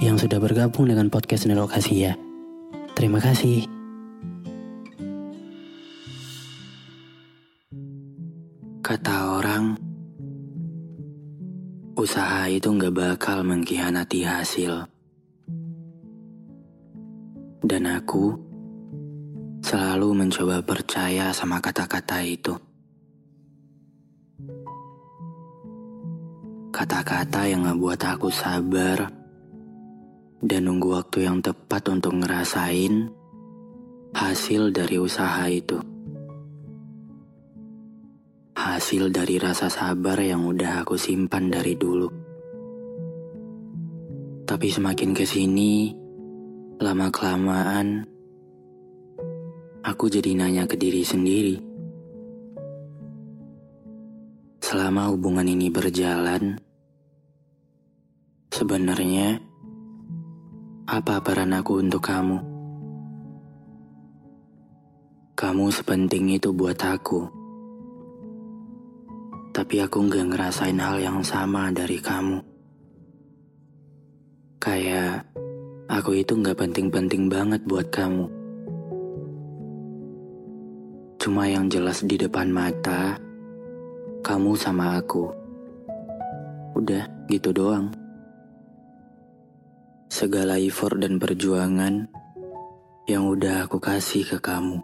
yang sudah bergabung dengan podcast Nelokasi ya. Terima kasih. Kata orang, usaha itu gak bakal mengkhianati hasil. Dan aku selalu mencoba percaya sama kata-kata itu. Kata-kata yang ngebuat aku sabar dan nunggu waktu yang tepat untuk ngerasain hasil dari usaha itu. Hasil dari rasa sabar yang udah aku simpan dari dulu. Tapi semakin ke sini, lama-kelamaan, aku jadi nanya ke diri sendiri. Selama hubungan ini berjalan, sebenarnya apa peran aku untuk kamu? Kamu sepenting itu buat aku. Tapi aku nggak ngerasain hal yang sama dari kamu. Kayak aku itu nggak penting-penting banget buat kamu. Cuma yang jelas di depan mata, kamu sama aku. Udah, gitu doang. Segala effort dan perjuangan yang udah aku kasih ke kamu.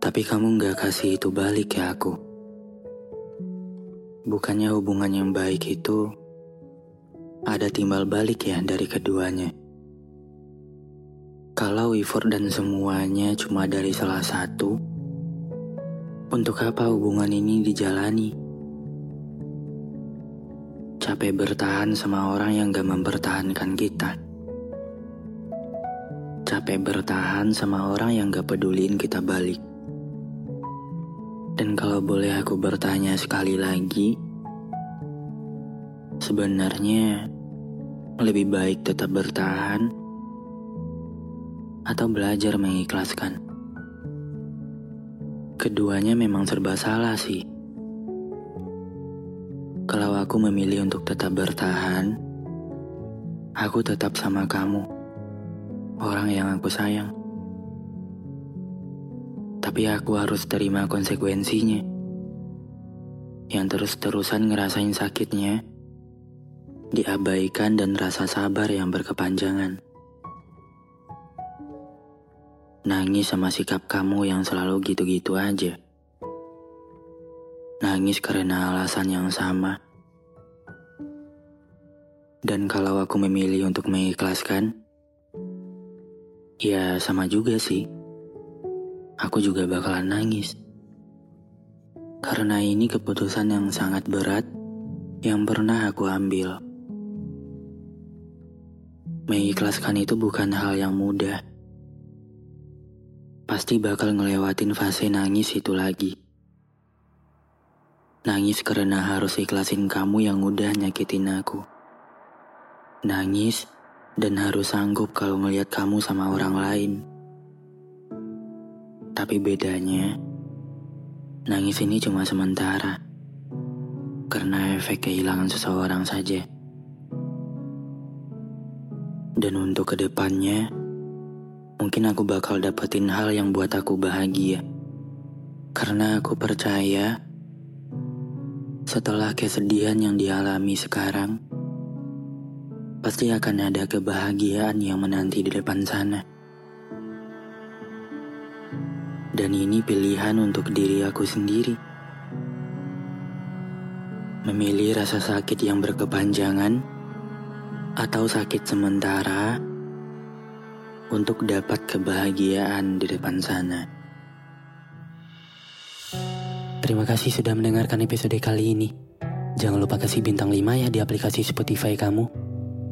Tapi kamu gak kasih itu balik ke aku. Bukannya hubungan yang baik itu ada timbal balik ya dari keduanya. Kalau effort dan semuanya cuma dari salah satu, untuk apa hubungan ini dijalani? Capek bertahan sama orang yang gak mempertahankan kita. Capek bertahan sama orang yang gak peduliin kita balik. Dan kalau boleh aku bertanya sekali lagi, sebenarnya lebih baik tetap bertahan atau belajar mengikhlaskan. Keduanya memang serba salah sih. Kalau aku memilih untuk tetap bertahan, aku tetap sama kamu, orang yang aku sayang tapi aku harus terima konsekuensinya. Yang terus-terusan ngerasain sakitnya, diabaikan dan rasa sabar yang berkepanjangan. Nangis sama sikap kamu yang selalu gitu-gitu aja. Nangis karena alasan yang sama. Dan kalau aku memilih untuk mengikhlaskan, ya sama juga sih aku juga bakalan nangis. Karena ini keputusan yang sangat berat yang pernah aku ambil. Mengikhlaskan itu bukan hal yang mudah. Pasti bakal ngelewatin fase nangis itu lagi. Nangis karena harus ikhlasin kamu yang udah nyakitin aku. Nangis dan harus sanggup kalau ngeliat kamu sama orang lain. Tapi bedanya, nangis ini cuma sementara. Karena efek kehilangan seseorang saja. Dan untuk ke depannya, mungkin aku bakal dapetin hal yang buat aku bahagia. Karena aku percaya, setelah kesedihan yang dialami sekarang, pasti akan ada kebahagiaan yang menanti di depan sana. Dan ini pilihan untuk diri aku sendiri. Memilih rasa sakit yang berkepanjangan atau sakit sementara untuk dapat kebahagiaan di depan sana. Terima kasih sudah mendengarkan episode kali ini. Jangan lupa kasih bintang 5 ya di aplikasi Spotify kamu.